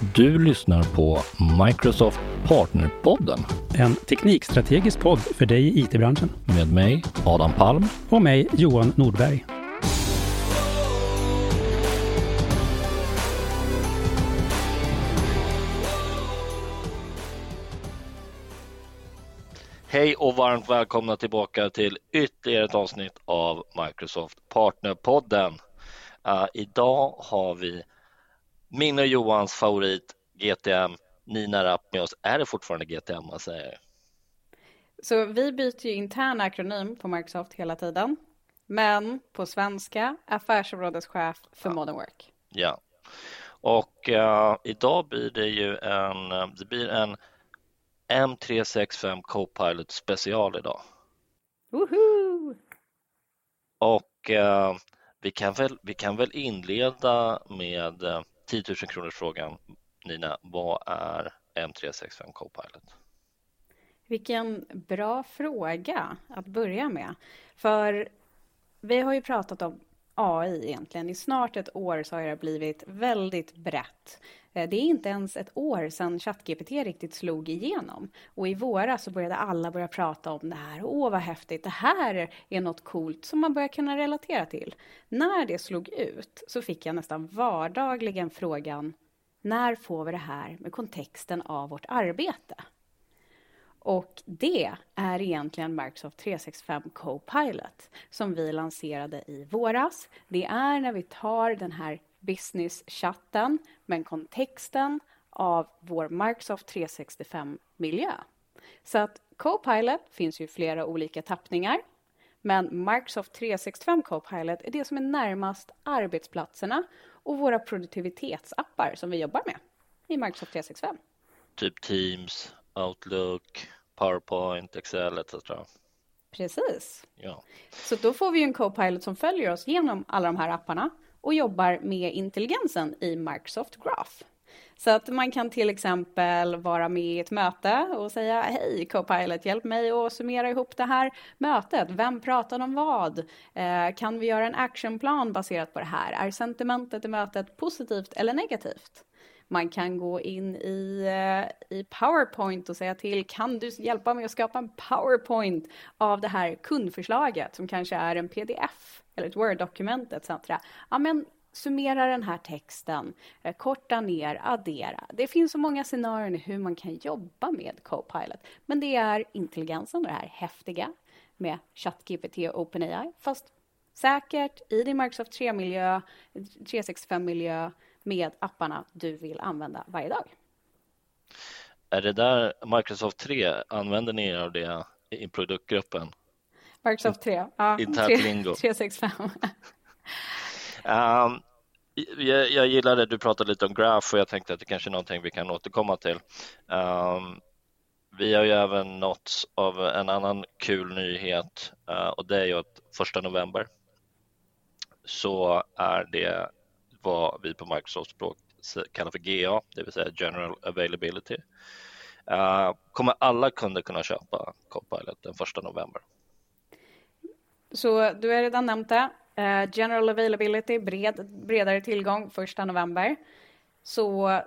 Du lyssnar på Microsoft Partnerpodden En teknikstrategisk podd för dig i IT-branschen. med mig Adam Palm. Och mig, Johan Nordberg. Hej och varmt välkomna tillbaka till ytterligare ett avsnitt av Microsoft Partnerpodden. Uh, idag har vi min och Johans favorit GTM Nina Rapp med oss. Är det fortfarande GTM man säger? Så vi byter ju intern akronym på Microsoft hela tiden. Men på svenska affärsområdeschef för Modern Work. Ja, och uh, idag blir det ju en, uh, det blir en M365 Copilot special idag. Woho! Och uh, vi, kan väl, vi kan väl inleda med 10 000 kronors frågan. Nina, vad är M365 Copilot? Vilken bra fråga att börja med. För vi har ju pratat om AI egentligen. I snart ett år så har det blivit väldigt brett. Eh, det är inte ens ett år sedan ChatGPT riktigt slog igenom. Och i våras så började alla börja prata om det här. Åh, vad häftigt. Det här är något coolt som man börjar kunna relatera till. När det slog ut så fick jag nästan vardagligen frågan när får vi det här med kontexten av vårt arbete? Och det är egentligen Microsoft 365 Copilot som vi lanserade i våras. Det är när vi tar den här business-chatten men kontexten av vår Microsoft 365-miljö. Så att Copilot finns ju i flera olika tappningar. Men Microsoft 365 Copilot är det som är närmast arbetsplatserna och våra produktivitetsappar som vi jobbar med i Microsoft 365. Typ Teams, Outlook, PowerPoint, Excel etc. Precis. Ja. Så då får vi en Copilot som följer oss genom alla de här apparna och jobbar med intelligensen i Microsoft Graph. Så att man kan till exempel vara med i ett möte och säga hej Copilot, hjälp mig att summera ihop det här mötet. Vem pratade om vad? Eh, kan vi göra en actionplan baserat på det här? Är sentimentet i mötet positivt eller negativt? Man kan gå in i, eh, i PowerPoint och säga till, kan du hjälpa mig att skapa en PowerPoint av det här kundförslaget som kanske är en pdf eller ett Word-dokument etc. Ja, men summera den här texten, eh, korta ner, addera. Det finns så många scenarion i hur man kan jobba med Copilot. Men det är intelligensen och det här häftiga med ChatGPT och OpenAI, fast säkert i din Microsoft 3-miljö, 365-miljö med apparna du vill använda varje dag. Är det där Microsoft 3, använder ni er av det i produktgruppen? Microsoft 3, ja, Internt 3, lingo. 365. Um, jag, jag gillar det du pratade lite om Graph och jag tänkte att det kanske är någonting vi kan återkomma till. Um, vi har ju även nåtts av en annan kul nyhet uh, och det är ju att första november så är det vad vi på Microsoft språk kallar för GA, det vill säga General Availability. Uh, kommer alla kunder kunna köpa Copilot den första november? Så du har redan nämnt det. Eh, General availability, bred, bredare tillgång, första november. Så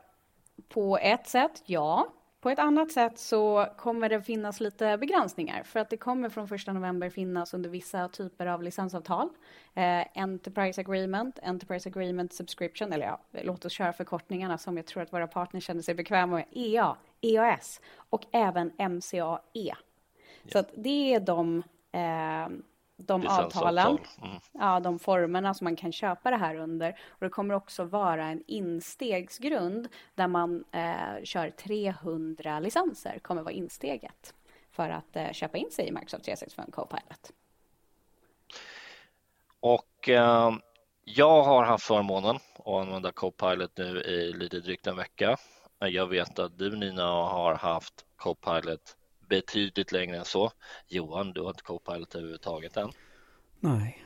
på ett sätt, ja. På ett annat sätt så kommer det finnas lite begränsningar för att det kommer från första november finnas under vissa typer av licensavtal. Eh, Enterprise Agreement, Enterprise Agreement Subscription, eller ja, låt oss köra förkortningarna som jag tror att våra partners känner sig bekväma med, EA, EAS och även MCAE. Så att det är de eh, de avtalen, Mm. ja, de formerna som man kan köpa det här under. Och det kommer också vara en instegsgrund där man eh, kör 300 licenser, kommer vara insteget för att eh, köpa in sig i Microsoft 365 Copilot. Och eh, jag har haft förmånen att använda Copilot nu i lite drygt en vecka. Jag vet att du Nina har haft Copilot betydligt längre än så. Johan, du har inte Copilot överhuvudtaget än. Nej.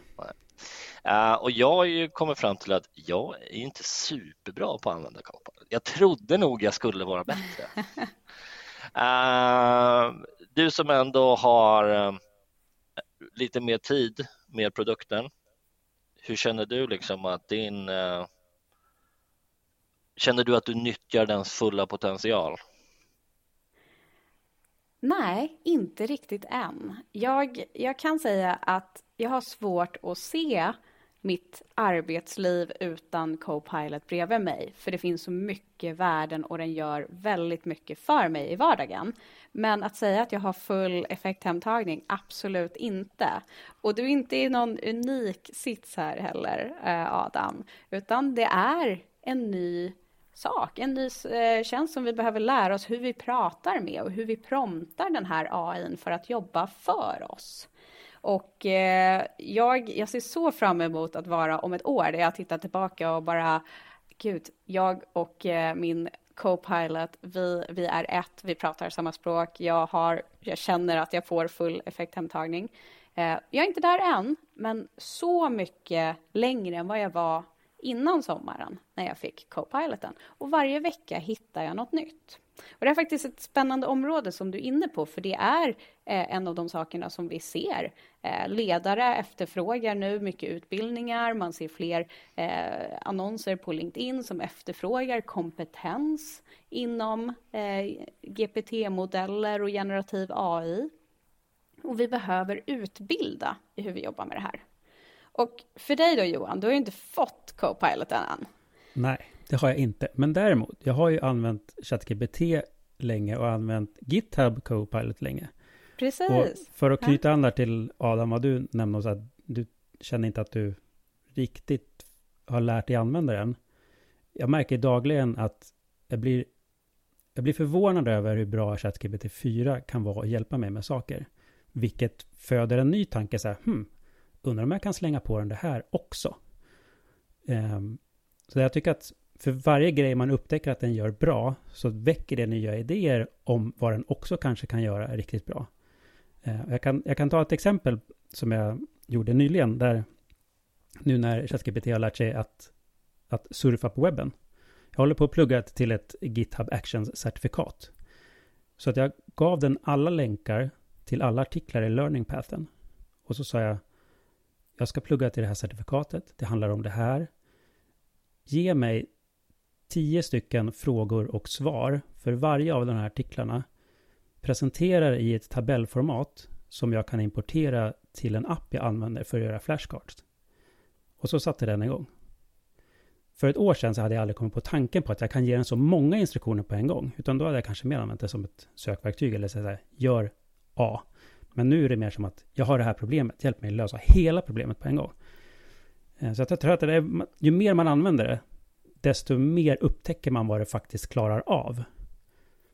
Eh, och jag har ju kommit fram till att jag är inte superbra på att använda Copilot. Jag trodde nog jag skulle vara bättre. Eh, du som ändå har eh, lite mer tid med produkten. Hur känner du liksom att din... känner du att du nyttjar dens fulla potential? Nej, inte riktigt än. Jag, jag kan säga att jag har svårt att se mitt arbetsliv utan Copilot bredvid mig. För det finns så mycket värden och den gör väldigt mycket för mig i vardagen. Men att säga att jag har full effekthemtagning, absolut inte. Och du är inte i någon unik sits här heller, eh, Adam. Utan det är en ny sak, en ny eh, tjänst som vi behöver lära oss hur vi pratar med och hur vi promptar den här AI för att jobba för oss. Och eh, jag, jag ser så fram emot att vara om ett år där jag tittar tillbaka och bara, gud, jag och eh, min co-pilot, vi, vi är ett, vi pratar samma språk, jag, har, jag känner att jag får full effekthemtagning. Eh, jag är inte där än, men så mycket längre än vad jag var innan sommaren när jag fick co-piloten. Och varje vecka hittar jag något nytt. Och det är faktiskt ett spännande område som du är inne på, för det är eh, en av de sakerna som vi ser. Eh, ledare efterfrågar nu mycket utbildningar, man ser fler eh, annonser på LinkedIn som efterfrågar kompetens inom eh, GPT-modeller och generativ AI. Och vi behöver utbilda i hur vi jobbar med det här. Och för dig då Johan, du har ju inte fått Copilot än. Nej, det har jag inte. Men däremot, jag har ju använt ChatGPT länge och använt GitHub Copilot länge. Precis. Och för att knyta an där till Adam, vad du nämnde, så att du känner inte att du riktigt har lärt dig använda den. Jag märker dagligen att jag blir, jag blir förvånad över hur bra ChatGPT 4 kan vara att hjälpa mig med saker. Vilket föder en ny tanke så här, hmm, undrar om jag kan slänga på den det här också. Um, så jag tycker att för varje grej man upptäcker att den gör bra så väcker det nya idéer om vad den också kanske kan göra riktigt bra. Uh, jag, kan, jag kan ta ett exempel som jag gjorde nyligen där nu när ChatGPT har lärt sig att, att surfa på webben. Jag håller på att plugga till ett GitHub Actions-certifikat. Så att jag gav den alla länkar till alla artiklar i learning pathen. Och så sa jag jag ska plugga till det här certifikatet. Det handlar om det här. Ge mig tio stycken frågor och svar för varje av de här artiklarna. Presentera i ett tabellformat som jag kan importera till en app jag använder för att göra flashcards. Och så satte den igång. För ett år sedan så hade jag aldrig kommit på tanken på att jag kan ge den så många instruktioner på en gång. Utan då hade jag kanske mer använt det som ett sökverktyg eller så här, gör A. Men nu är det mer som att jag har det här problemet, hjälp mig lösa hela problemet på en gång. Eh, så att jag tror att det är, ju mer man använder det, desto mer upptäcker man vad det faktiskt klarar av.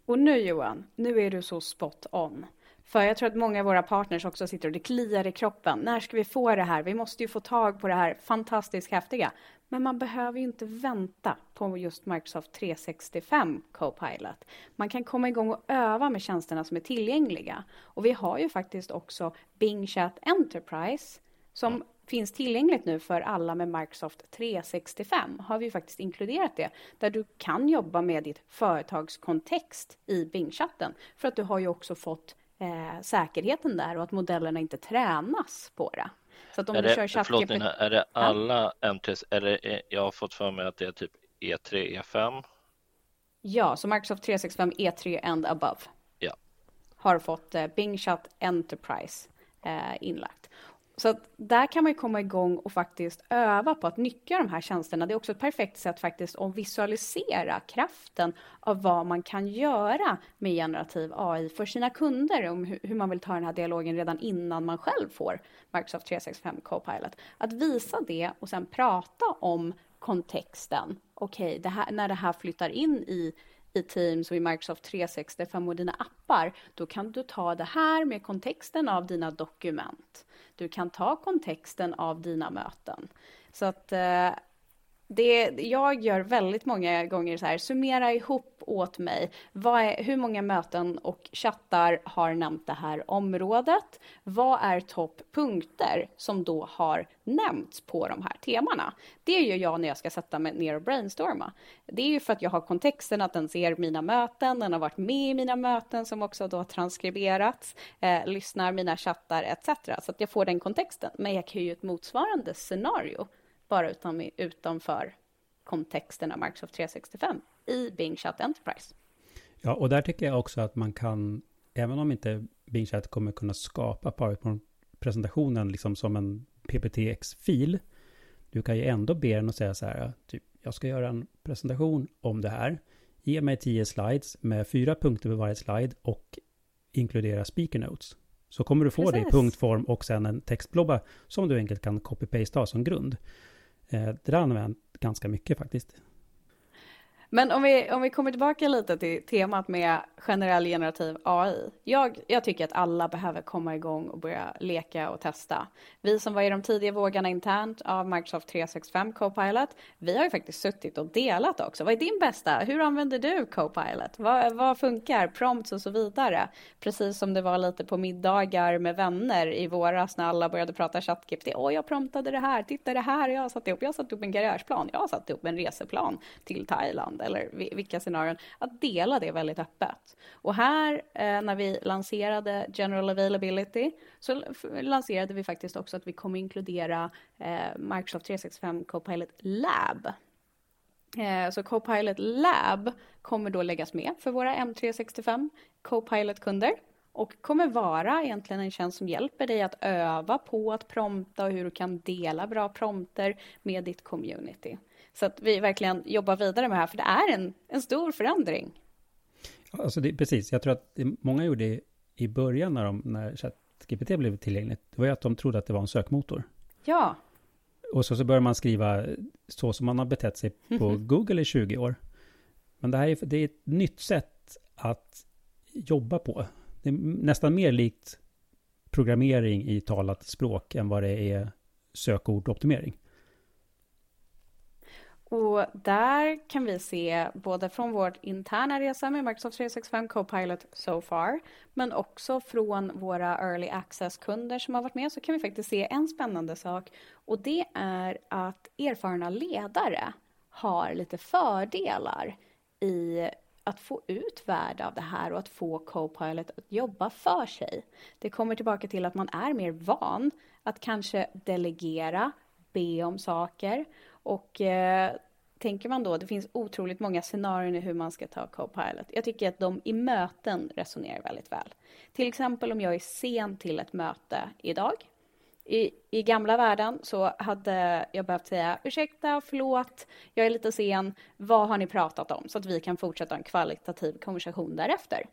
Och nu Johan, nu är du så spot on. För jag tror att många av våra partners också sitter och det kliar i kroppen. När ska vi få det här? Vi måste ju få tag på det här fantastiskt häftiga. Men man behöver ju inte vänta på just Microsoft 365 Copilot. Man kan komma igång och öva med tjänsterna som är tillgängliga. Och vi har ju faktiskt också Bing Chat Enterprise som finns tillgängligt nu för alla med Microsoft 365. Har vi faktiskt inkluderat det, där du kan jobba med ditt företagskontext i Bing-chatten. För att du har ju också fått eh, säkerheten där och att modellerna inte tränas på det. Så att om är du det, kör ChatGPT... är det alla ja. MTs, är det, jag har fått för mig att det är typ E3, E5? Ja, så Microsoft 365 E3 and above. Ja. Har fått eh, Bing Chat Enterprise eh, inlagt. Så att där kan man komma igång och faktiskt öva på att nyttja de här tjänsterna. Det är också ett perfekt sätt faktiskt att visualisera kraften av vad man kan göra med generativ AI för sina kunder, om hur man vill ta den här dialogen redan innan man själv får Microsoft 365 Copilot. Att visa det och sen prata om kontexten. Okej, okay, när det här flyttar in i i Teams och i Microsoft 365 och dina appar, då kan du ta det här med kontexten av dina dokument. Du kan ta kontexten av dina möten. Så att eh, det, jag gör väldigt många gånger så här, summera ihop åt mig, är, hur många möten och chattar har nämnt det här området? Vad är topppunkter som då har nämnts på de här temana? Det gör jag när jag ska sätta mig ner och brainstorma. Det är ju för att jag har kontexten att den ser mina möten, den har varit med i mina möten som också då har transkriberats, eh, lyssnar mina chattar etc. Så att jag får den kontexten. Men jag kan ju ett motsvarande scenario bara utan, utanför kontexten av Microsoft 365 i Bing Chat Enterprise. Ja, och där tycker jag också att man kan, även om inte Bing Chat kommer kunna skapa PowerPoint-presentationen liksom som en PPTX-fil, du kan ju ändå be den att säga så här, typ, jag ska göra en presentation om det här. Ge mig tio slides med fyra punkter på varje slide och inkludera speaker notes. Så kommer du få Precis. det i punktform och sen en textblobba som du enkelt kan copy-paste som grund. Eh, det där använder jag ganska mycket faktiskt. Men om vi, om vi kommer tillbaka lite till temat med generell generativ AI. Jag, jag tycker att alla behöver komma igång och börja leka och testa. Vi som var i de tidiga vågarna internt av Microsoft 365 Copilot, vi har ju faktiskt suttit och delat också. Vad är din bästa? Hur använder du Copilot? Vad, vad funkar? Prompts och så vidare. Precis som det var lite på middagar med vänner i våras när alla började prata ChatGPT. Åh, jag promptade det här, titta det här, jag har satt ihop, jag har satt ihop en garageplan, jag har satt ihop en reseplan till Thailand eller vilka scenarion, att dela det väldigt öppet. Och här eh, när vi lanserade General Availability så lanserade vi faktiskt också att vi kommer inkludera eh, Microsoft 365 Copilot Lab. Eh, så Copilot Lab kommer då läggas med för våra M365 Copilot-kunder och kommer vara egentligen en tjänst som hjälper dig att öva på att prompta och hur du kan dela bra prompter med ditt community. Så att vi verkligen jobbar vidare med det här, för det är en, en stor förändring. Alltså det, precis, jag tror att det många gjorde i början när, de, när ChatGPT blev tillgängligt, det var ju att de trodde att det var en sökmotor. Ja. Och så, så börjar man skriva så som man har betett sig på -hmm. Google i 20 år. Men det här är, det är ett nytt sätt att jobba på. Det är nästan mer likt programmering i talat språk än vad det är sökordoptimering. Och där kan vi se både från vår interna resa med Microsoft 365 Copilot so far, men också från våra early access-kunder som har varit med, så kan vi faktiskt se en spännande sak. Och det är att erfarna ledare har lite fördelar i att få ut värde av det här och att få Copilot att jobba för sig. Det kommer tillbaka till att man är mer van att kanske delegera, be om saker och eh, tänker man då, det finns otroligt många scenarier i hur man ska ta Copilot. Jag tycker att de i möten resonerar väldigt väl. Till exempel om jag är sen till ett möte idag. I, I gamla världen så hade jag behövt säga ursäkta, förlåt, jag är lite sen, vad har ni pratat om? Så att vi kan fortsätta en kvalitativ konversation därefter.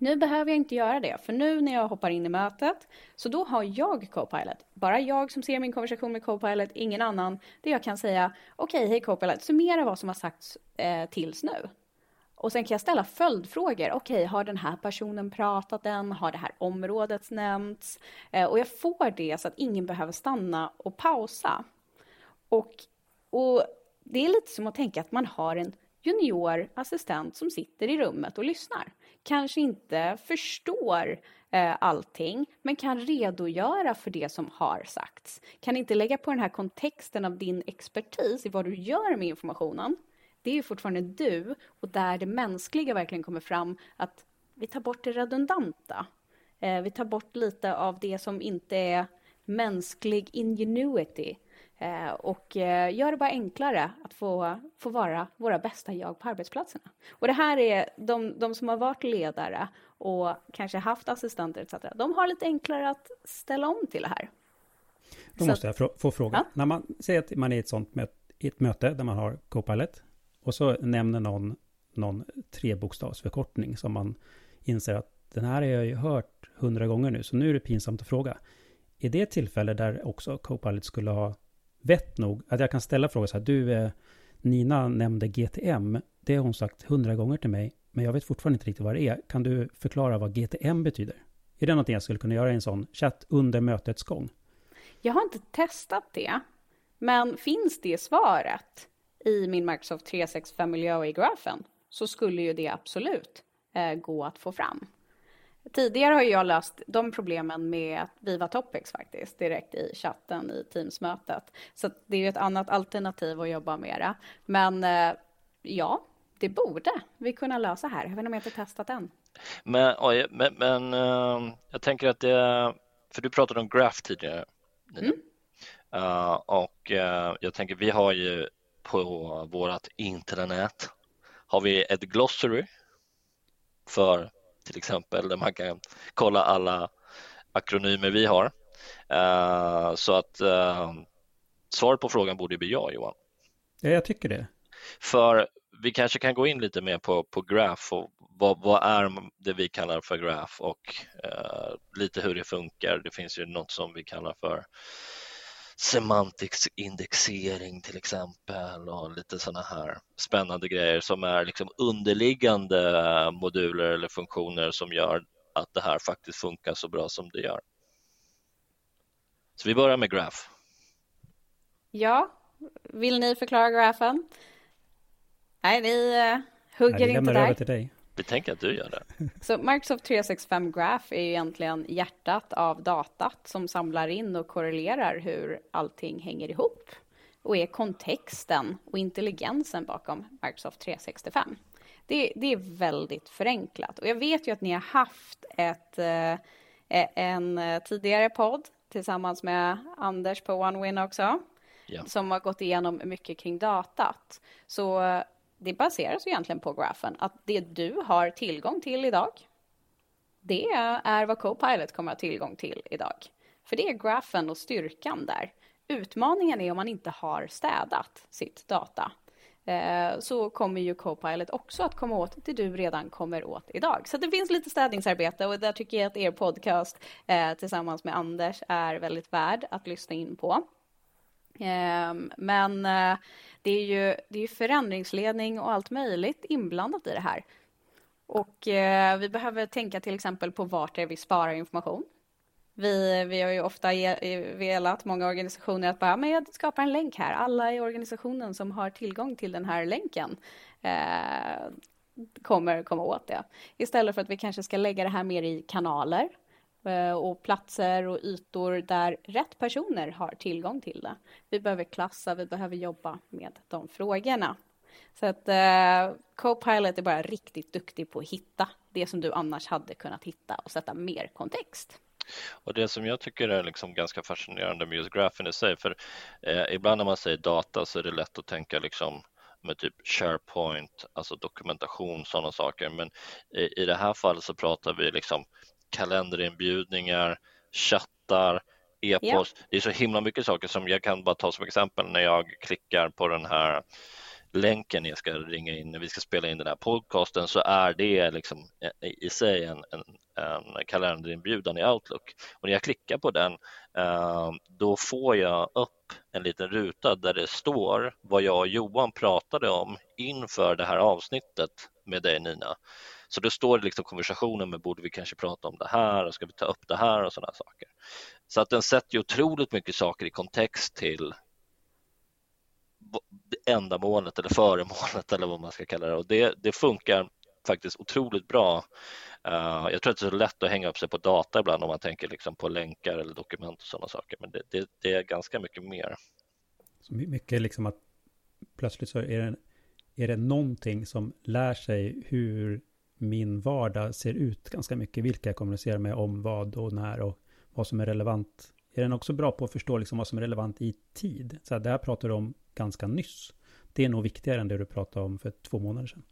Nu behöver jag inte göra det, för nu när jag hoppar in i mötet, så då har jag Copilot. Bara jag som ser min konversation med Copilot, ingen annan. Där jag kan säga, okej, okay, hej Copilot, summera vad som har sagts eh, tills nu. Och sen kan jag ställa följdfrågor. Okej, okay, har den här personen pratat än? Har det här området nämnts? Eh, och jag får det så att ingen behöver stanna och pausa. Och, och det är lite som att tänka att man har en junior assistent som sitter i rummet och lyssnar. Kanske inte förstår eh, allting, men kan redogöra för det som har sagts. Kan inte lägga på den här kontexten av din expertis i vad du gör med informationen. Det är ju fortfarande du och där det mänskliga verkligen kommer fram att vi tar bort det redundanta. Eh, vi tar bort lite av det som inte är mänsklig ingenuity Eh, och eh, gör det bara enklare att få, få vara våra bästa jag på arbetsplatserna. Och det här är de, de som har varit ledare och kanske haft assistenter etc. De har lite enklare att ställa om till det här. Då måste jag få fråga. Ja? När man säger att man är i ett sånt möte, ett möte där man har Copilot och så nämner någon någon trebokstavsförkortning som man inser att den här har jag ju hört hundra gånger nu, så nu är det pinsamt att fråga. Är det ett tillfälle där också Copilot skulle ha vett nog att jag kan ställa frågan så här, du, eh, Nina nämnde GTM, det har hon sagt hundra gånger till mig, men jag vet fortfarande inte riktigt vad det är. Kan du förklara vad GTM betyder? Är det någonting jag skulle kunna göra i en sån chatt under mötets gång? Jag har inte testat det, men finns det svaret i min Microsoft 365 miljö i grafen så skulle ju det absolut eh, gå att få fram. Tidigare har jag löst de problemen med Viva Topics faktiskt, direkt i chatten i Teams-mötet. Så det är ju ett annat alternativ att jobba med det. Men eh, ja, det borde vi kunna lösa här, även om jag inte testat än. Men, oj, men, men uh, jag tänker att det, för du pratade om Graph tidigare, Nina. Mm. Uh, och uh, jag tänker, vi har ju på vårt intranät har vi ett glossary för till exempel där man kan kolla alla akronymer vi har. Uh, så att uh, svaret på frågan borde bli ja, Johan. Ja, jag tycker det. För vi kanske kan gå in lite mer på, på graph och vad, vad är det vi kallar för graph och uh, lite hur det funkar. Det finns ju något som vi kallar för semantisk indexering till exempel och lite sådana här spännande grejer som är liksom underliggande moduler eller funktioner som gör att det här faktiskt funkar så bra som det gör. Så vi börjar med graph. Ja, vill ni förklara grafen? Nej, vi uh, hugger Nej, vi inte där. Över till dig. Vi tänker att du gör det. Så Microsoft 365 Graph är ju egentligen hjärtat av datat som samlar in och korrelerar hur allting hänger ihop och är kontexten och intelligensen bakom Microsoft 365. Det, det är väldigt förenklat och jag vet ju att ni har haft ett, eh, en tidigare podd tillsammans med Anders på OneWin också ja. som har gått igenom mycket kring datat. Så det baseras egentligen på grafen, att det du har tillgång till idag, det är vad Copilot kommer att ha tillgång till idag. För det är grafen och styrkan där. Utmaningen är om man inte har städat sitt data. Eh, så kommer ju Copilot också att komma åt det du redan kommer åt idag. Så det finns lite städningsarbete och där tycker jag att er podcast eh, tillsammans med Anders är väldigt värd att lyssna in på. Ehm, men eh, det är ju det är förändringsledning och allt möjligt inblandat i det här. Och eh, vi behöver tänka till exempel på vart det är vi sparar information. Vi, vi har ju ofta eh, velat, många organisationer, att bara, men jag skapar en länk här. Alla i organisationen som har tillgång till den här länken eh, kommer komma åt det. Istället för att vi kanske ska lägga det här mer i kanaler Eh, och platser och ytor där rätt personer har tillgång till det. Vi behöver klassa, vi behöver jobba med de frågorna. Så att eh, Copilot är bara riktigt duktig på att hitta det som du annars hade kunnat hitta och sätta mer kontext. Och det som jag tycker är liksom ganska fascinerande med just grafen i sig, för eh, ibland när man säger data så är det lätt att tänka liksom med typ SharePoint, alltså dokumentation, sådana saker. Men i, i det här fallet så pratar vi liksom kalenderinbjudningar, chattar, e-post. Yeah. Det är så himla mycket saker som jag kan bara ta som exempel när jag klickar på den här länken jag ska ringa in när vi ska spela in den här podcasten så är det liksom i sig en, en, en kalenderinbjudan i Outlook. Och när jag klickar på den eh, då får jag upp en liten ruta där det står vad jag och Johan pratade om inför det här avsnittet med dig Nina. Så då står det liksom konversationen med borde vi kanske prata om det här och ska vi ta upp det här och sådana saker. Så att den sätter ju otroligt mycket saker i kontext till ändamålet eller föremålet eller vad man ska kalla det och det, det funkar faktiskt otroligt bra. Uh, jag tror att det är så lätt att hänga upp sig på data ibland om man tänker liksom på länkar eller dokument och sådana saker, men det, det, det är ganska mycket mer. Så mycket liksom att plötsligt så är det, är det någonting som lär sig hur min vardag ser ut ganska mycket. Vilka jag kommunicerar med om vad och när och vad som är relevant. Är den också bra på att förstå liksom vad som är relevant i tid? Så här, det här pratar du om ganska nyss. Det är nog viktigare än det du pratade om för två månader sedan.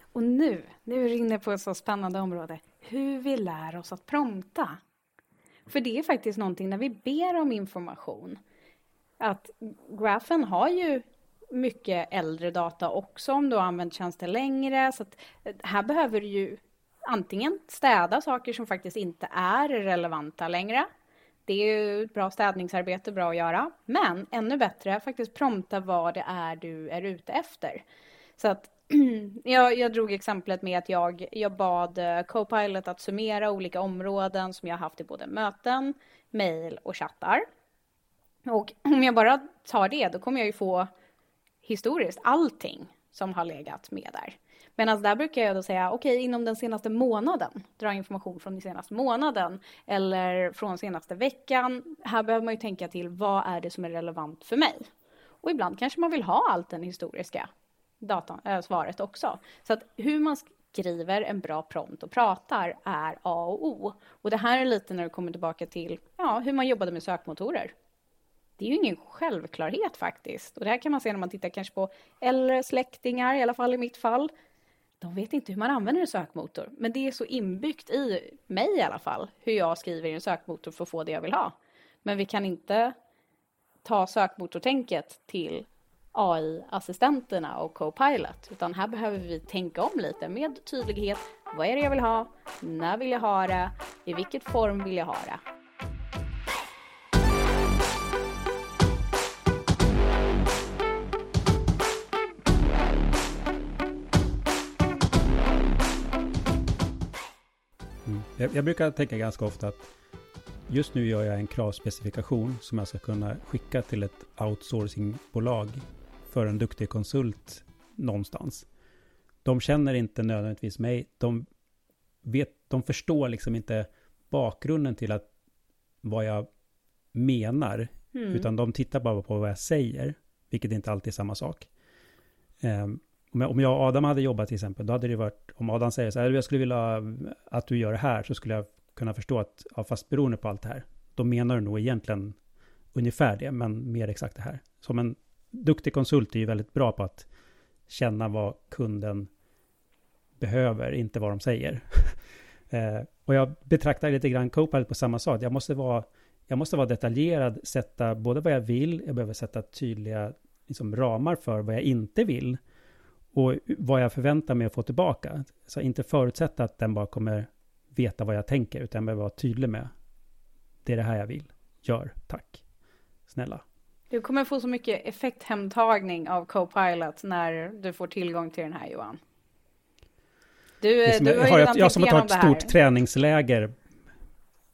Och nu, nu är du inne på ett så spännande område. Hur vi lär oss att prompta. För det är faktiskt någonting när vi ber om information. Att grafen har ju mycket äldre data också om du har använt tjänster längre. Så att eh, här behöver du ju antingen städa saker som faktiskt inte är relevanta längre. Det är ju ett bra städningsarbete, bra att göra. Men ännu bättre, faktiskt prompta vad det är du är ute efter. Så att jag, jag drog exemplet med att jag, jag bad eh, Copilot att summera olika områden som jag haft i både möten, mejl och chattar. Och om jag bara tar det, då kommer jag ju få historiskt allting som har legat med där. Medan där brukar jag då säga, okej, okay, inom den senaste månaden, dra information från den senaste månaden eller från senaste veckan. Här behöver man ju tänka till, vad är det som är relevant för mig? Och ibland kanske man vill ha allt den historiska datan, äh, svaret också. Så att hur man skriver en bra prompt och pratar är A och O. Och det här är lite när det kommer tillbaka till ja, hur man jobbade med sökmotorer. Det är ju ingen självklarhet faktiskt. Och det här kan man se när man tittar kanske på äldre släktingar, i alla fall i mitt fall. De vet inte hur man använder en sökmotor, men det är så inbyggt i mig i alla fall, hur jag skriver i en sökmotor för att få det jag vill ha. Men vi kan inte ta sökmotortänket till AI-assistenterna och Copilot, utan här behöver vi tänka om lite med tydlighet. Vad är det jag vill ha? När vill jag ha det? I vilket form vill jag ha det? Jag, jag, brukar tänka ganska ofta att just nu gör jag en kravspecifikation som jag ska kunna skicka till ett outsourcingbolag för en duktig konsult någonstans. De känner inte nödvändigtvis mig. De, vet, de förstår liksom inte bakgrunden till att vad jag menar. Mm. Utan de tittar bara på vad jag säger. Vilket inte alltid är samma sak. Um, om jag och Adam hade jobbat till exempel, då hade det varit, om Adam säger så här, jag skulle vilja att du gör det här, så skulle jag kunna förstå att, ja, fast beroende på allt det här, då menar du nog egentligen ungefär det, men mer exakt det här. Som en duktig konsult är ju väldigt bra på att känna vad kunden behöver, inte vad de säger. eh, och jag betraktar lite grann Copilot på samma sak. Jag måste vara, jag måste vara detaljerad, sätta både vad jag vill, jag behöver sätta tydliga liksom, ramar för vad jag inte vill och vad jag förväntar mig att få tillbaka. Så inte förutsätta att den bara kommer veta vad jag tänker, utan jag behöver vara tydlig med det är det här jag vill. Gör, tack. Snälla. Du kommer få så mycket effekthemtagning av Copilot när du får tillgång till den här Johan. Du, du har, har jag, jag som har tagit ett stort träningsläger.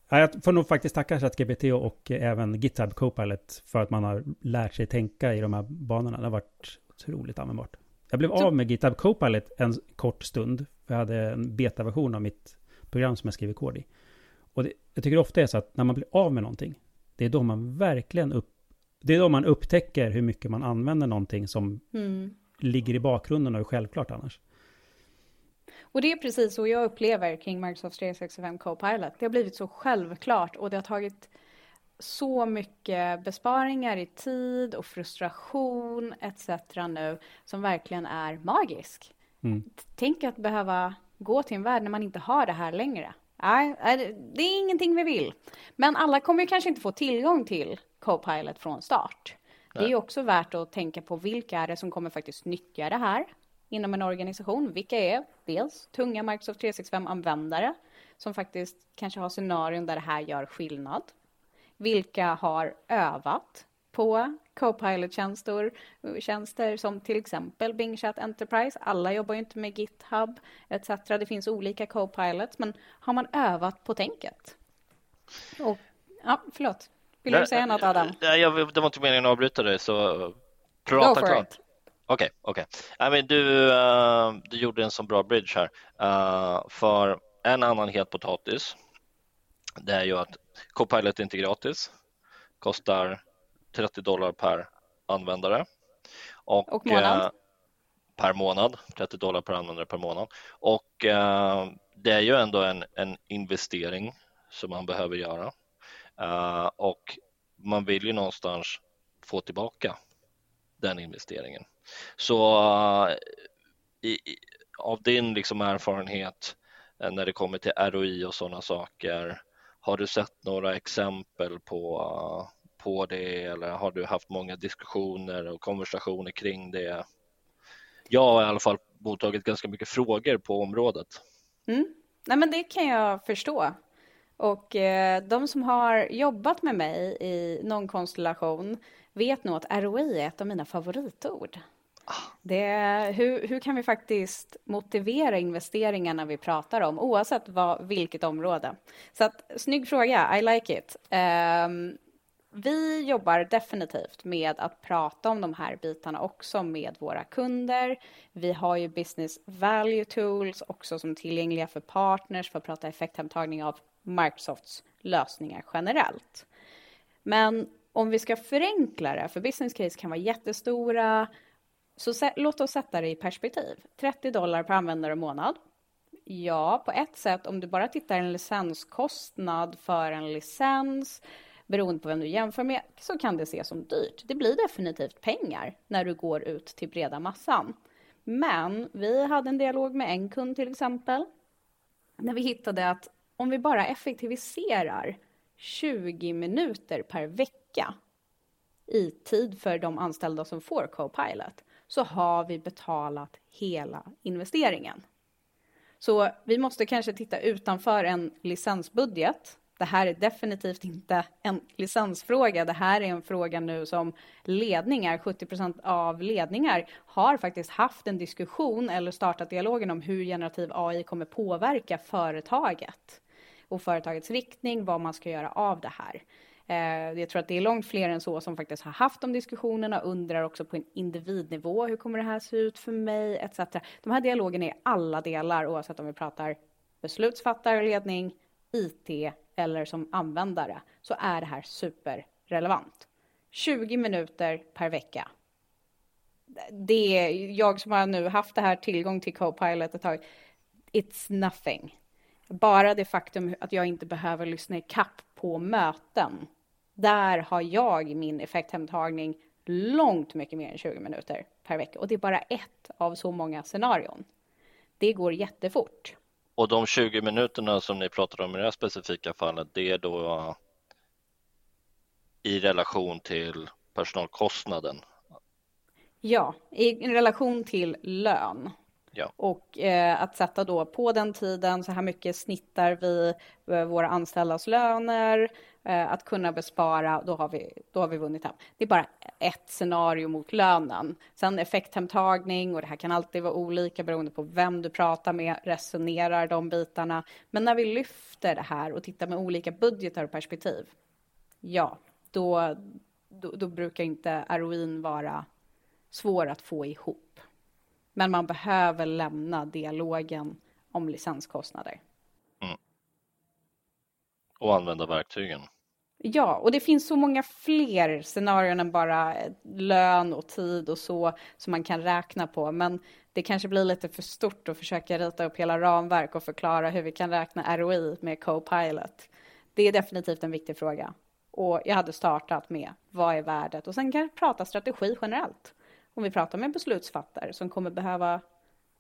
Ja, jag får nog faktiskt tacka ChatGPT och även GitHub Copilot för att man har lärt sig tänka i de här banorna. Det har varit otroligt användbart. Jag blev av med GitHub Copilot en kort stund. Jag hade en betaversion av mitt program som jag skriver kod i. Och det, jag tycker ofta är så att när man blir av med någonting, det är då man verkligen upp, det är då man upptäcker hur mycket man använder någonting som mm. ligger i bakgrunden och är självklart annars. Och det är precis så jag upplever kring Microsoft 365 Copilot. Det har blivit så självklart och det har tagit så mycket besparingar i tid och frustration etc. nu som verkligen är magisk. Mm. Tänk att behöva gå till en värld när man inte har det här längre. Nej, det är ingenting vi vill. Men alla kommer kanske inte få tillgång till Copilot från start. Nej. Det är också värt att tänka på vilka är det som kommer faktiskt nyttja det här inom en organisation. Vilka är dels tunga Microsoft 365-användare som faktiskt kanske har scenarion där det här gör skillnad vilka har övat på Copilot-tjänster tjänster som till exempel Bing Chat Enterprise. Alla jobbar ju inte med GitHub etc. Det finns olika Copilots, men har man övat på tänket? Och, ja, förlåt. Vill du säga något Adam? Nej, jag, det var inte meningen att avbryta dig, så prata klart. Okej, okej. Okay. du, uh, du gjorde en så bra bridge här. Uh, för en annan het potatis, det är ju att Copilot är inte gratis, kostar 30 dollar per användare. Och, och månad. Eh, per månad, 30 dollar per användare per månad. Och eh, det är ju ändå en, en investering som man behöver göra. Eh, och man vill ju någonstans få tillbaka den investeringen. Så uh, i, av din liksom erfarenhet uh, när det kommer till ROI och sådana saker, har du sett några exempel på, på det eller har du haft många diskussioner och konversationer kring det? Jag har i alla fall mottagit ganska mycket frågor på området. Mm. Nej, men det kan jag förstå. Och eh, de som har jobbat med mig i någon konstellation vet nog att ROI är ett av mina favoritord. Det, hur, hur kan vi faktiskt motivera investeringarna vi pratar om, oavsett vad, vilket område? Så att, snygg fråga, I like it. Um, vi jobbar definitivt med att prata om de här bitarna också med våra kunder. Vi har ju business value tools också som är tillgängliga för partners för att prata effekthemtagning av Microsofts lösningar generellt. Men om vi ska förenkla det, för business case kan vara jättestora, så låt oss sätta det i perspektiv. 30 dollar per användare och månad. Ja, på ett sätt, om du bara tittar en licenskostnad för en licens, beroende på vem du jämför med, så kan det ses som dyrt. Det blir definitivt pengar när du går ut till breda massan. Men vi hade en dialog med en kund till exempel, när vi hittade att om vi bara effektiviserar 20 minuter per vecka i tid för de anställda som får Copilot, så har vi betalat hela investeringen. Så vi måste kanske titta utanför en licensbudget. Det här är definitivt inte en licensfråga. Det här är en fråga nu som ledningar, 70 procent av ledningar har faktiskt haft en diskussion eller startat dialogen om hur generativ AI kommer påverka företaget och företagets riktning, vad man ska göra av det här. Eh, jag tror att det är långt fler än så som faktiskt har haft de diskussionerna, undrar också på en individnivå, hur kommer det här se ut för mig, etc. De här dialogerna är alla delar, oavsett om vi pratar beslutsfattarledning, IT eller som användare, så är det här superrelevant. 20 minuter per vecka. Det är jag som har nu haft det här tillgång till Copilot ett tag. It's nothing. Bara det faktum att jag inte behöver lyssna i kapp på möten där har jag min effekthemtagning långt mycket mer än 20 minuter per vecka. Och det är bara ett av så många scenarion. Det går jättefort. Och de 20 minuterna som ni pratar om i det här specifika fallet, det är då i relation till personalkostnaden? Ja, i relation till lön. Ja. Och eh, att sätta då på den tiden, så här mycket snittar vi eh, våra anställdas löner, eh, att kunna bespara, då har, vi, då har vi vunnit hem. Det är bara ett scenario mot lönen. Sen effekthemtagning, och det här kan alltid vara olika beroende på vem du pratar med, resonerar de bitarna. Men när vi lyfter det här och tittar med olika budgetar och perspektiv, ja, då, då, då brukar inte ROIn vara svår att få ihop. Men man behöver lämna dialogen om licenskostnader. Mm. Och använda verktygen. Ja, och det finns så många fler scenarion än bara lön och tid och så som man kan räkna på. Men det kanske blir lite för stort att försöka rita upp hela ramverk och förklara hur vi kan räkna ROI med Copilot. Det är definitivt en viktig fråga. Och jag hade startat med vad är värdet och sen kan jag prata strategi generellt om vi pratar med beslutsfattare som kommer behöva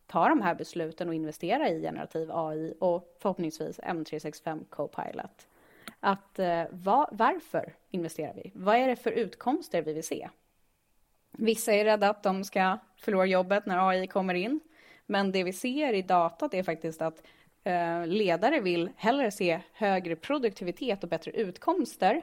ta de här besluten och investera i generativ AI och förhoppningsvis M365 Copilot. Att eh, va, varför investerar vi? Vad är det för utkomster vi vill se? Vissa är rädda att de ska förlora jobbet när AI kommer in. Men det vi ser i datat är faktiskt att eh, ledare vill hellre se högre produktivitet och bättre utkomster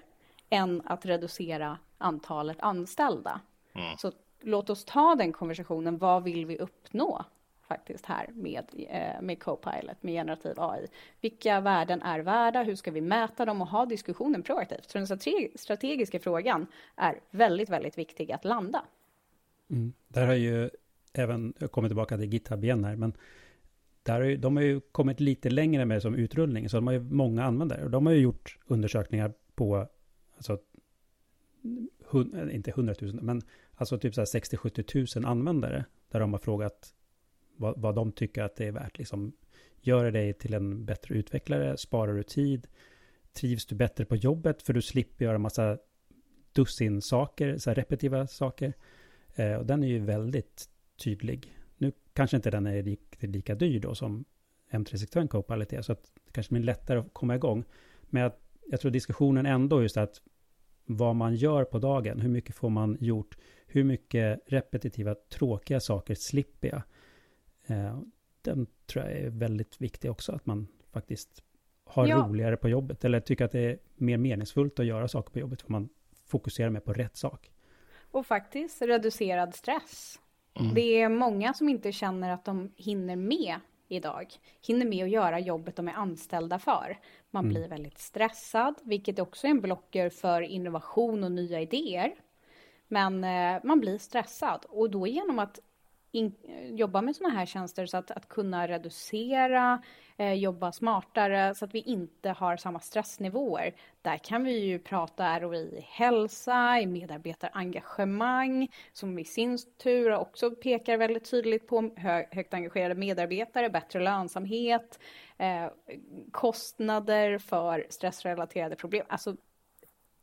än att reducera antalet anställda. Mm. Så låt oss ta den konversationen. Vad vill vi uppnå faktiskt här med, eh, med Copilot, med generativ AI? Vilka värden är värda? Hur ska vi mäta dem och ha diskussionen proaktivt? Så den strategiska frågan är väldigt, väldigt viktig att landa. Mm. Där har ju även, jag kommer tillbaka till GitHub igen här, men där har ju, de har ju kommit lite längre med som utrullning, så de har ju många användare. Och de har ju gjort undersökningar på, alltså, hund, inte hundratusen, men Alltså typ 60-70 000 användare. Där de har frågat vad, vad, de tycker att det är värt. Liksom, gör det dig till en bättre utvecklare? Sparar du tid? Trivs du bättre på jobbet? För du slipper göra massa dussin saker, så repetitiva saker. Eh, och den är ju väldigt tydlig. Nu kanske inte den är riktigt lika dyr då som M365 Copilot är, så att det kanske blir lättare att komma igång. Men jag, jag tror diskussionen ändå just att vad man gör på dagen, hur mycket får man gjort, hur mycket repetitiva, tråkiga saker slipper jag? Eh, den tror jag är väldigt viktig också, att man faktiskt har ja. roligare på jobbet, eller tycker att det är mer meningsfullt att göra saker på jobbet, för man fokuserar mer på rätt sak. Och faktiskt reducerad stress. Mm. Det är många som inte känner att de hinner med idag hinner med att göra jobbet de är anställda för. Man mm. blir väldigt stressad, vilket också är en blocker för innovation och nya idéer. Men eh, man blir stressad och då genom att in, jobba med sådana här tjänster så att, att kunna reducera, eh, jobba smartare så att vi inte har samma stressnivåer. Där kan vi ju prata ROI i hälsa, i medarbetarengagemang som i sin tur också pekar väldigt tydligt på hö, högt engagerade medarbetare, bättre lönsamhet, eh, kostnader för stressrelaterade problem. Alltså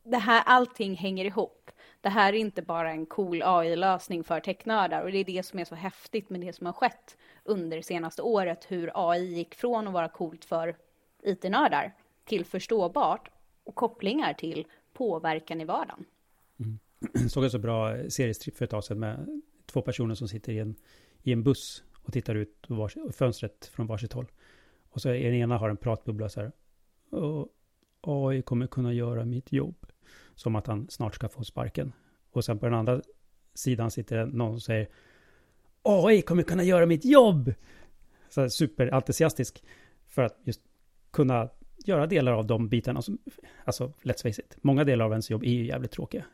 det här, allting hänger ihop. Det här är inte bara en cool AI-lösning för technördar och det är det som är så häftigt med det som har skett under det senaste året, hur AI gick från att vara coolt för IT-nördar till förståbart och kopplingar till påverkan i vardagen. Mm. såg en så bra seriestripp för ett tag sedan med två personer som sitter i en, i en buss och tittar ut vars, fönstret från varsitt håll. Och så den ena har en pratbubbla så här. Och AI kommer kunna göra mitt jobb. Som att han snart ska få sparken. Och sen på den andra sidan sitter någon som säger AI kommer kunna göra mitt jobb! Så superentusiastisk. För att just kunna göra delar av de bitarna. Som, alltså, let's face it. Många delar av ens jobb är ju jävligt tråkiga.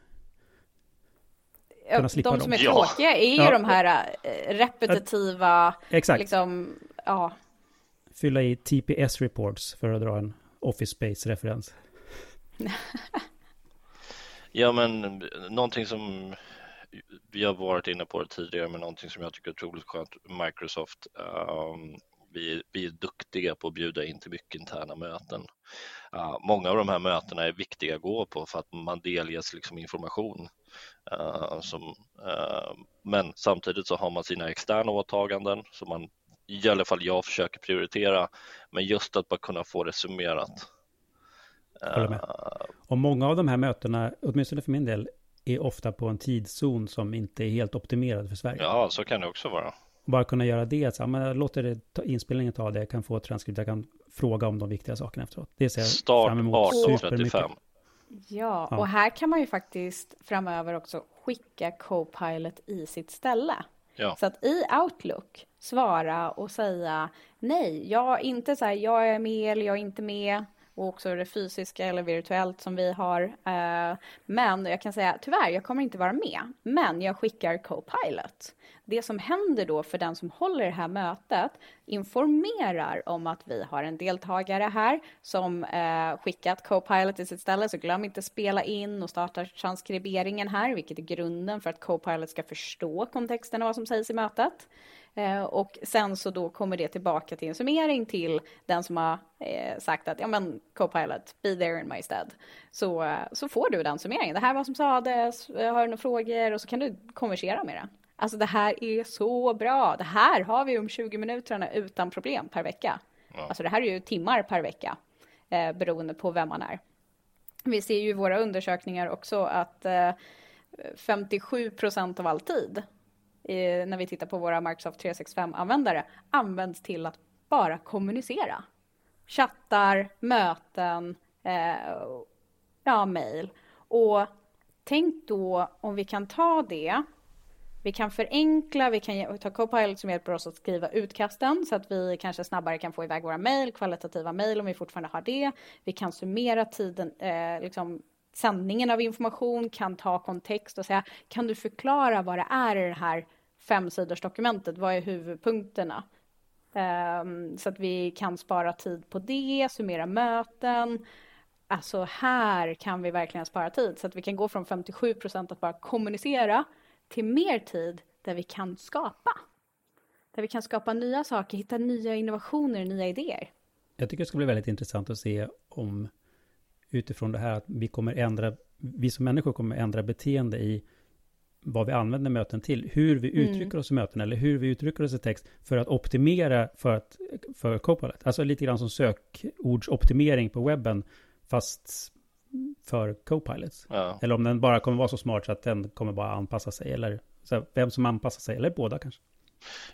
Kunna slippa de som är tråkiga är ju ja. de här äh, repetitiva... Exakt. Liksom, ja. Fylla i TPS-reports för att dra en Office Space-referens. ja, men någonting som vi har varit inne på det tidigare, men någonting som jag tycker är otroligt skönt, Microsoft, um, vi, vi är duktiga på att bjuda in till mycket interna möten. Uh, många av de här mötena är viktiga att gå på för att man delges liksom information. Uh, som, uh, men samtidigt så har man sina externa åtaganden som man i alla fall jag försöker prioritera. Men just att bara kunna få det summerat. Håller med. Och många av de här mötena, åtminstone för min del, är ofta på en tidszon som inte är helt optimerad för Sverige. Ja, så kan det också vara. Bara kunna göra det, så, men jag låter det ta, inspelningen ta det, jag kan få ett transkript, jag kan fråga om de viktiga sakerna efteråt. Det ser jag Start fram emot 18.35. Ja, ja, och här kan man ju faktiskt framöver också skicka Copilot i sitt ställe. Ja. Så att i Outlook svara och säga nej, jag är inte så här, jag är med eller jag är inte med och också det fysiska eller virtuellt som vi har. Eh, men jag kan säga tyvärr, jag kommer inte vara med, men jag skickar Copilot. Det som händer då för den som håller det här mötet informerar om att vi har en deltagare här som eh, skickat Copilot i sitt ställe, så glöm inte spela in och starta transkriberingen här, vilket är grunden för att Copilot ska förstå kontexten och vad som sägs i mötet. Eh, och sen så då kommer det tillbaka till en summering till den som har eh, sagt att ja men Copilot, be there in my stead. Så, eh, så får du den summeringen. Det här var som sades, har du några frågor och så kan du konversera med den. Alltså det här är så bra. Det här har vi om 20 minuterna utan problem per vecka. Ja. Alltså det här är ju timmar per vecka eh, beroende på vem man är. Vi ser ju i våra undersökningar också att eh, 57 procent av all tid när vi tittar på våra Microsoft 365-användare används till att bara kommunicera. Chattar, möten, eh, ja, mejl. Och tänk då om vi kan ta det vi kan förenkla, vi kan ta Copilot som hjälper oss att skriva utkasten så att vi kanske snabbare kan få iväg våra mejl, kvalitativa mejl om vi fortfarande har det. Vi kan summera tiden, eh, liksom sändningen av information, kan ta kontext och säga kan du förklara vad det är i det här femsidors dokumentet, vad är huvudpunkterna? Um, så att vi kan spara tid på det, summera möten. Alltså här kan vi verkligen spara tid så att vi kan gå från 57 procent att bara kommunicera till mer tid där vi kan skapa. Där vi kan skapa nya saker, hitta nya innovationer, nya idéer. Jag tycker det ska bli väldigt intressant att se om utifrån det här att vi kommer ändra, vi som människor kommer ändra beteende i vad vi använder möten till, hur vi mm. uttrycker mm. oss i möten eller hur vi uttrycker oss i text för att optimera för, att, för Copilot. Alltså lite grann som sökordsoptimering på webben, fast för Copilot. Ja. Eller om den bara kommer vara så smart så att den kommer bara anpassa sig, eller så vem som anpassar sig, eller båda kanske.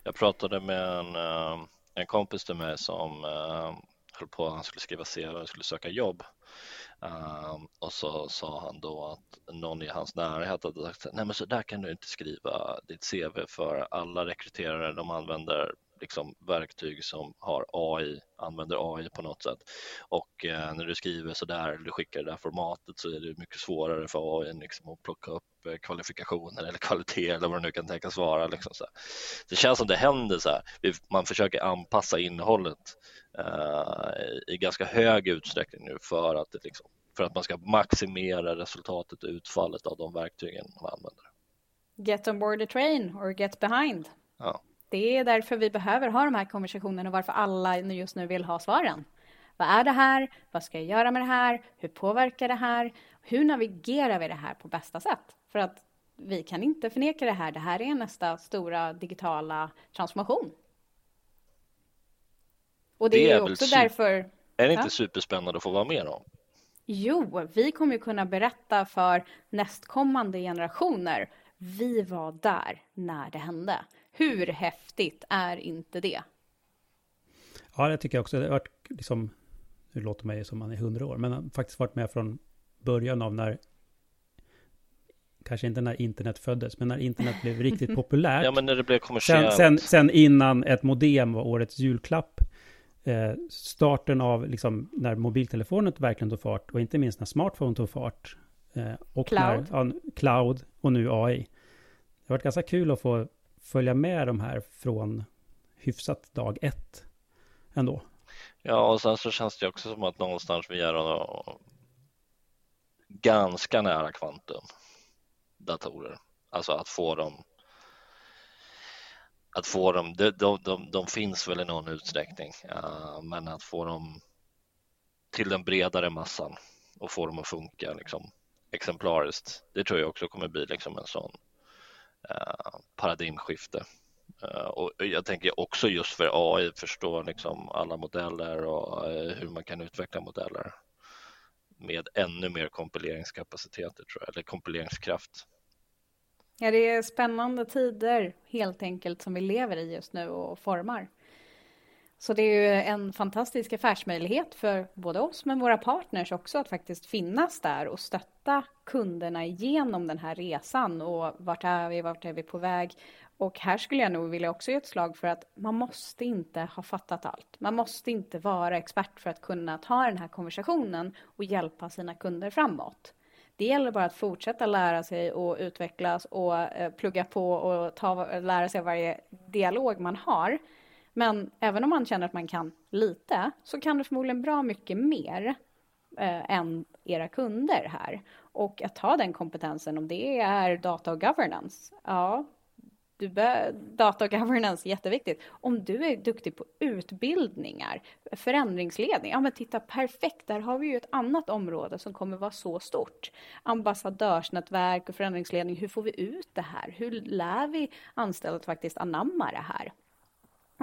Jag pratade med en, eh, en kompis till mig som uh, höll på, han skulle skriva CV och skulle söka jobb. Um, och så sa han då att någon i hans närhet hade sagt nej men så där kan du inte skriva ditt CV för alla rekryterare de använder liksom verktyg som har AI, använder AI på något sätt. Och eh, när du skriver så där, eller du skickar det där formatet så är det mycket svårare för AI liksom, att plocka upp eh, kvalifikationer eller kvalitet eller vad det nu kan tänkas vara. Liksom, så Det känns som det händer så här. Man försöker anpassa innehållet eh, i ganska hög utsträckning nu för att, det, liksom, för att man ska maximera resultatet och utfallet av de verktygen man använder. Get on board the train or get behind. Ja. Det är därför vi behöver ha de här konversationerna och varför alla just nu vill ha svaren. Vad är det här? Vad ska jag göra med det här? Hur påverkar det här? Hur navigerar vi det här på bästa sätt? För att vi kan inte förneka det här. Det här är nästa stora digitala transformation. Och det, det är, är också därför... Är det inte superspännande att få vara med om? Jo, vi kommer ju kunna berätta för nästkommande generationer. Vi var där när det hände. Hur häftigt är inte det? Ja, det tycker jag också. Det har varit liksom, nu låter mig som man är hundra år, men har faktiskt varit med från början av när kanske inte när internet föddes, men när internet blev riktigt populärt. Ja, men när det blev kommersiellt. Sen, sen, sen innan ett modem var årets julklapp. Eh, starten av liksom när mobiltelefonen verkligen tog fart och inte minst när smartphone tog fart. Eh, och cloud. När, ja, cloud och nu AI. Det har varit ganska kul att få följa med de här från hyfsat dag ett ändå. Ja, och sen så känns det också som att någonstans vi är ganska nära kvantum datorer. Alltså att få dem att få dem, de, de, de, de finns väl i någon utsträckning, uh, men att få dem till den bredare massan och få dem att funka liksom, exemplariskt, det tror jag också kommer bli liksom en sån Eh, paradigmskifte. Eh, och jag tänker också just för AI förstå liksom alla modeller och eh, hur man kan utveckla modeller med ännu mer kompileringskapaciteter tror jag, eller kompileringskraft. Ja, det är spännande tider helt enkelt som vi lever i just nu och formar. Så det är ju en fantastisk affärsmöjlighet för både oss men våra partners också att faktiskt finnas där och stötta kunderna igenom den här resan och vart är vi, vart är vi på väg? Och här skulle jag nog vilja också ge ett slag för att man måste inte ha fattat allt. Man måste inte vara expert för att kunna ta den här konversationen och hjälpa sina kunder framåt. Det gäller bara att fortsätta lära sig och utvecklas och eh, plugga på och ta, lära sig varje dialog man har. Men även om man känner att man kan lite så kan du förmodligen bra mycket mer eh, än era kunder här. Och att ha den kompetensen, om det är data och governance, ja, du data och governance är jätteviktigt. Om du är duktig på utbildningar, förändringsledning, ja men titta perfekt, där har vi ju ett annat område som kommer vara så stort. Ambassadörsnätverk och förändringsledning, hur får vi ut det här? Hur lär vi anställda att faktiskt anamma det här?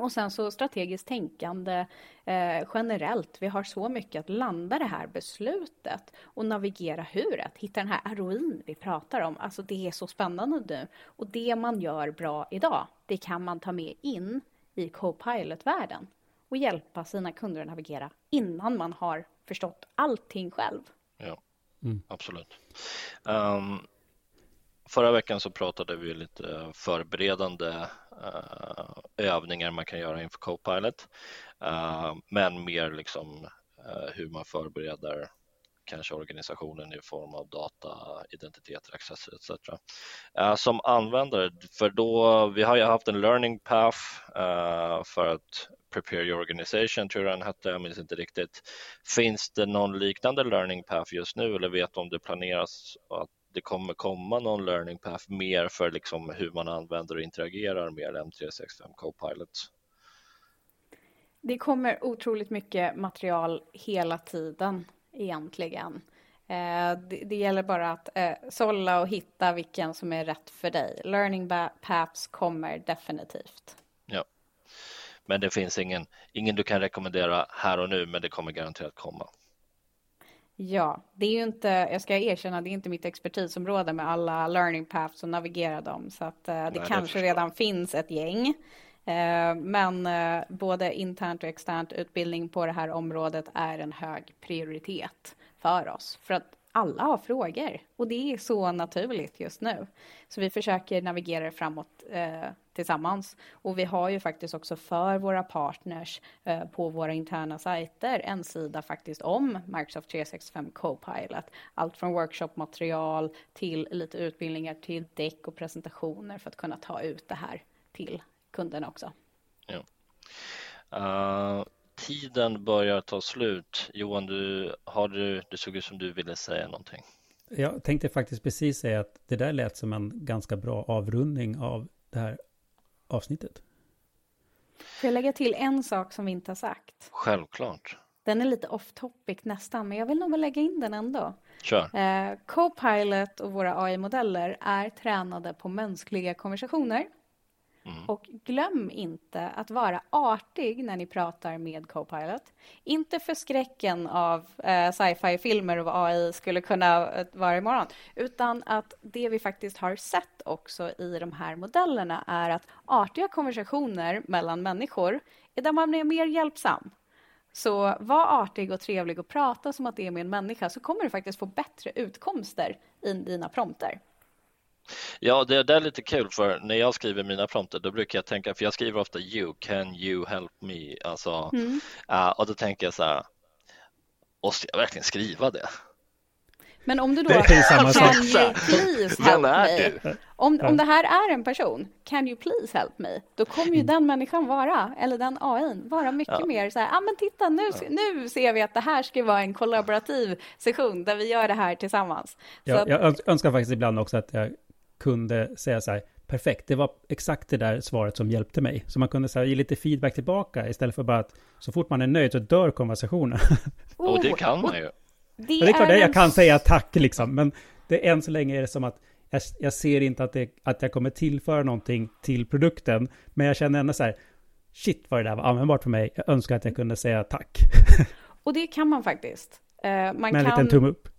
Och sen så strategiskt tänkande eh, generellt. Vi har så mycket att landa det här beslutet och navigera hur att hitta den här ROIn vi pratar om. Alltså det är så spännande nu. Och det man gör bra idag, det kan man ta med in i Copilot-världen och hjälpa sina kunder att navigera innan man har förstått allting själv. Ja, mm. absolut. Um, Förra veckan så pratade vi lite förberedande Eh, övningar man kan göra inför Copilot, uh, men mer liksom uh, hur man förbereder kanske organisationen i form av data, identiteter, access etc. Uh, som användare, för då, vi har ju haft en learning path uh, för att prepare your organization tror jag den hette, jag minns inte riktigt. Finns det någon liknande learning path just nu eller vet du om det planeras att det kommer komma någon learning path mer för liksom hur man använder och interagerar med M365 Copilot? Det kommer otroligt mycket material hela tiden egentligen. Eh, det, gäller bara att eh, sålla och hitta vilken som är rätt för dig. Learning paths kommer definitivt. Ja, men det finns ingen, ingen du kan rekommendera här och nu, men det kommer garanterat komma. Ja, det är ju inte, jag ska erkänna, det är inte mitt expertisområde med alla learning paths och navigera dem, så att uh, det Nej, kanske det redan finns ett gäng. Uh, men uh, både internt och externt utbildning på det här området är en hög prioritet för oss. För att alla har frågor och det är så naturligt just nu. Så vi försöker navigera framåt eh, tillsammans. Och vi har ju faktiskt också för våra partners eh, på våra interna sajter en sida faktiskt om Microsoft 365 Copilot. Allt från workshopmaterial till lite utbildningar till däck och presentationer för att kunna ta ut det här till kunderna också. Ja. Uh, tiden börjar ta slut. Johan, du, har du, det såg ut som du ville säga någonting. Jag tänkte faktiskt precis säga att det där lät som en ganska bra avrundning av det här avsnittet. Får jag lägga till en sak som vi inte har sagt? Självklart. Den är lite off topic nästan, men jag vill nog lägga in den ändå. Kör. Eh, Copilot och våra AI-modeller är tränade på mänskliga konversationer. Mm. Och glöm inte att vara artig när ni pratar med Copilot. Inte för skräcken av eh, sci-fi-filmer och vad AI skulle kunna eh, vara imorgon, utan att det vi faktiskt har sett också i de här modellerna är att artiga konversationer mellan människor är där man är mer hjälpsam. Så var artig och trevlig och prata som att det är med en människa så kommer du faktiskt få bättre utkomster i dina prompter. Ja, det, det är lite kul för när jag skriver mina prompter då brukar jag tänka, för jag skriver ofta you, can you help me? Alltså, mm. uh, och då tänker jag så här, måste jag verkligen skriva det? Men om du då, det är samma can sak. you please help me? Om, om det här är en person, can you please help me? Då kommer ju mm. den människan vara, eller den AI, vara mycket ja. mer så här, ah, men titta nu, ja. nu ser vi att det här ska vara en kollaborativ session där vi gör det här tillsammans. Ja, att, jag önskar faktiskt ibland också att jag kunde säga så här, perfekt, det var exakt det där svaret som hjälpte mig. Så man kunde så här, ge lite feedback tillbaka istället för bara att så fort man är nöjd så dör konversationen. Oh, och det kan man ju. Det, det är klart, är jag kan säga tack liksom, men det, än så länge är det som att jag, jag ser inte att, det, att jag kommer tillföra någonting till produkten, men jag känner ändå så här, shit vad det där var användbart för mig, jag önskar att jag kunde säga tack. Och det kan man faktiskt. Uh, man Med en kan... liten tumme upp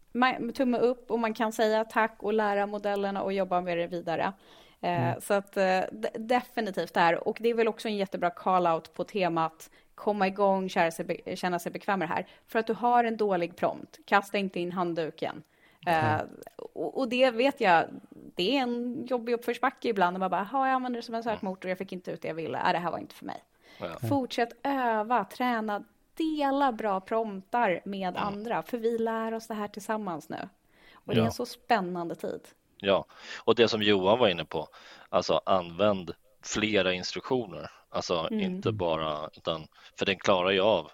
tumme upp och man kan säga tack och lära modellerna och jobba med det vidare. Eh, mm. Så att eh, definitivt där. Och det är väl också en jättebra call-out på temat komma igång, känna sig, känna sig bekväm med det här. För att du har en dålig prompt, kasta inte in handduken. Mm. och, och, det vet jag, det är en jobbig uppförsbacke ibland när man bara, jag använder det som en sökmotor, jag fick inte ut det jag ville, äh, det här var inte för mig. Mm. Fortsätt öva, träna, dela bra promptar med mm. andra, för vi lär oss det här tillsammans nu. Och det är en så spännande tid. Ja, och det som Johan var inne på, alltså använd flera instruktioner, alltså mm. inte bara, utan för den klarar ju av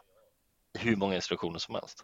hur många instruktioner som helst.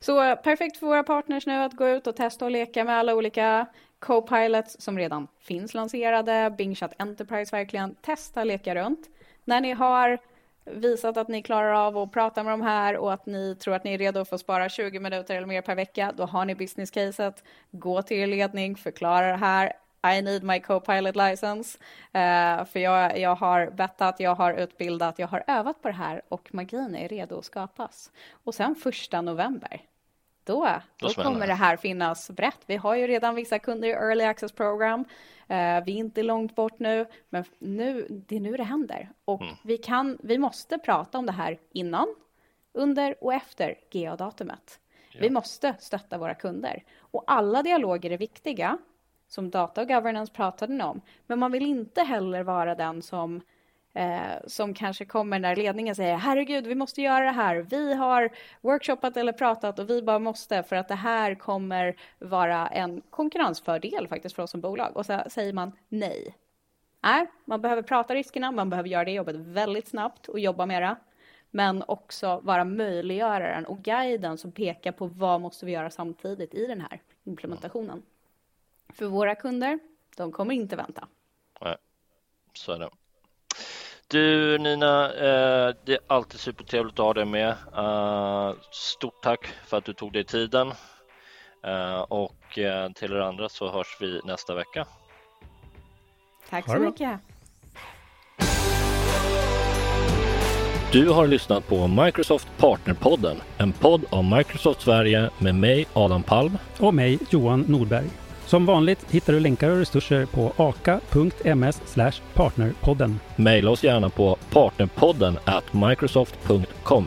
Så perfekt för våra partners nu att gå ut och testa och leka med alla olika Copilots som redan finns lanserade, Bing Chat Enterprise verkligen, testa leka runt. När ni har visat att ni klarar av att prata med de här och att ni tror att ni är redo för att spara 20 minuter eller mer per vecka, då har ni business-caset. Gå till er ledning, förklara det här. I need my co-pilot license. Uh, för jag, jag har bettat, jag har utbildat, jag har övat på det här och magin är redo att skapas. Och sen första november, då, då, då kommer det här finnas brett. Vi har ju redan vissa kunder i Early Access Program. Eh, vi är inte långt bort nu, men nu, det är nu det händer. Och mm. vi, kan, vi måste prata om det här innan, under och efter GA-datumet. Ja. Vi måste stötta våra kunder. Och alla dialoger är viktiga, som data och governance pratade ni om. Men man vill inte heller vara den som eh, som kanske kommer när ledningen säger herregud, vi måste göra det här. Vi har workshoppat eller pratat och vi bara måste för att det här kommer vara en konkurrensfördel faktiskt för oss som bolag. Och så säger man nej. Nej, man behöver prata riskerna, man behöver göra det jobbet väldigt snabbt och jobba med det. Men också vara möjliggöraren och guiden som pekar på vad måste vi göra samtidigt i den här implementationen. För våra kunder, de kommer inte vänta. Nej, så är det. Du Nina, eh, det är alltid supertrevligt att ha dig med. Eh, stort tack för att du tog dig tiden eh, och till er andra så hörs vi nästa vecka. Tack så mycket. Du har lyssnat på Microsoft Partnerpodden, en podd av Microsoft Sverige med mig Adam Palm och mig Johan Nordberg. Som vanligt hittar du länkar och resurser på aka.ms partnerpodden. Maila oss gärna på partnerpodden at microsoft.com.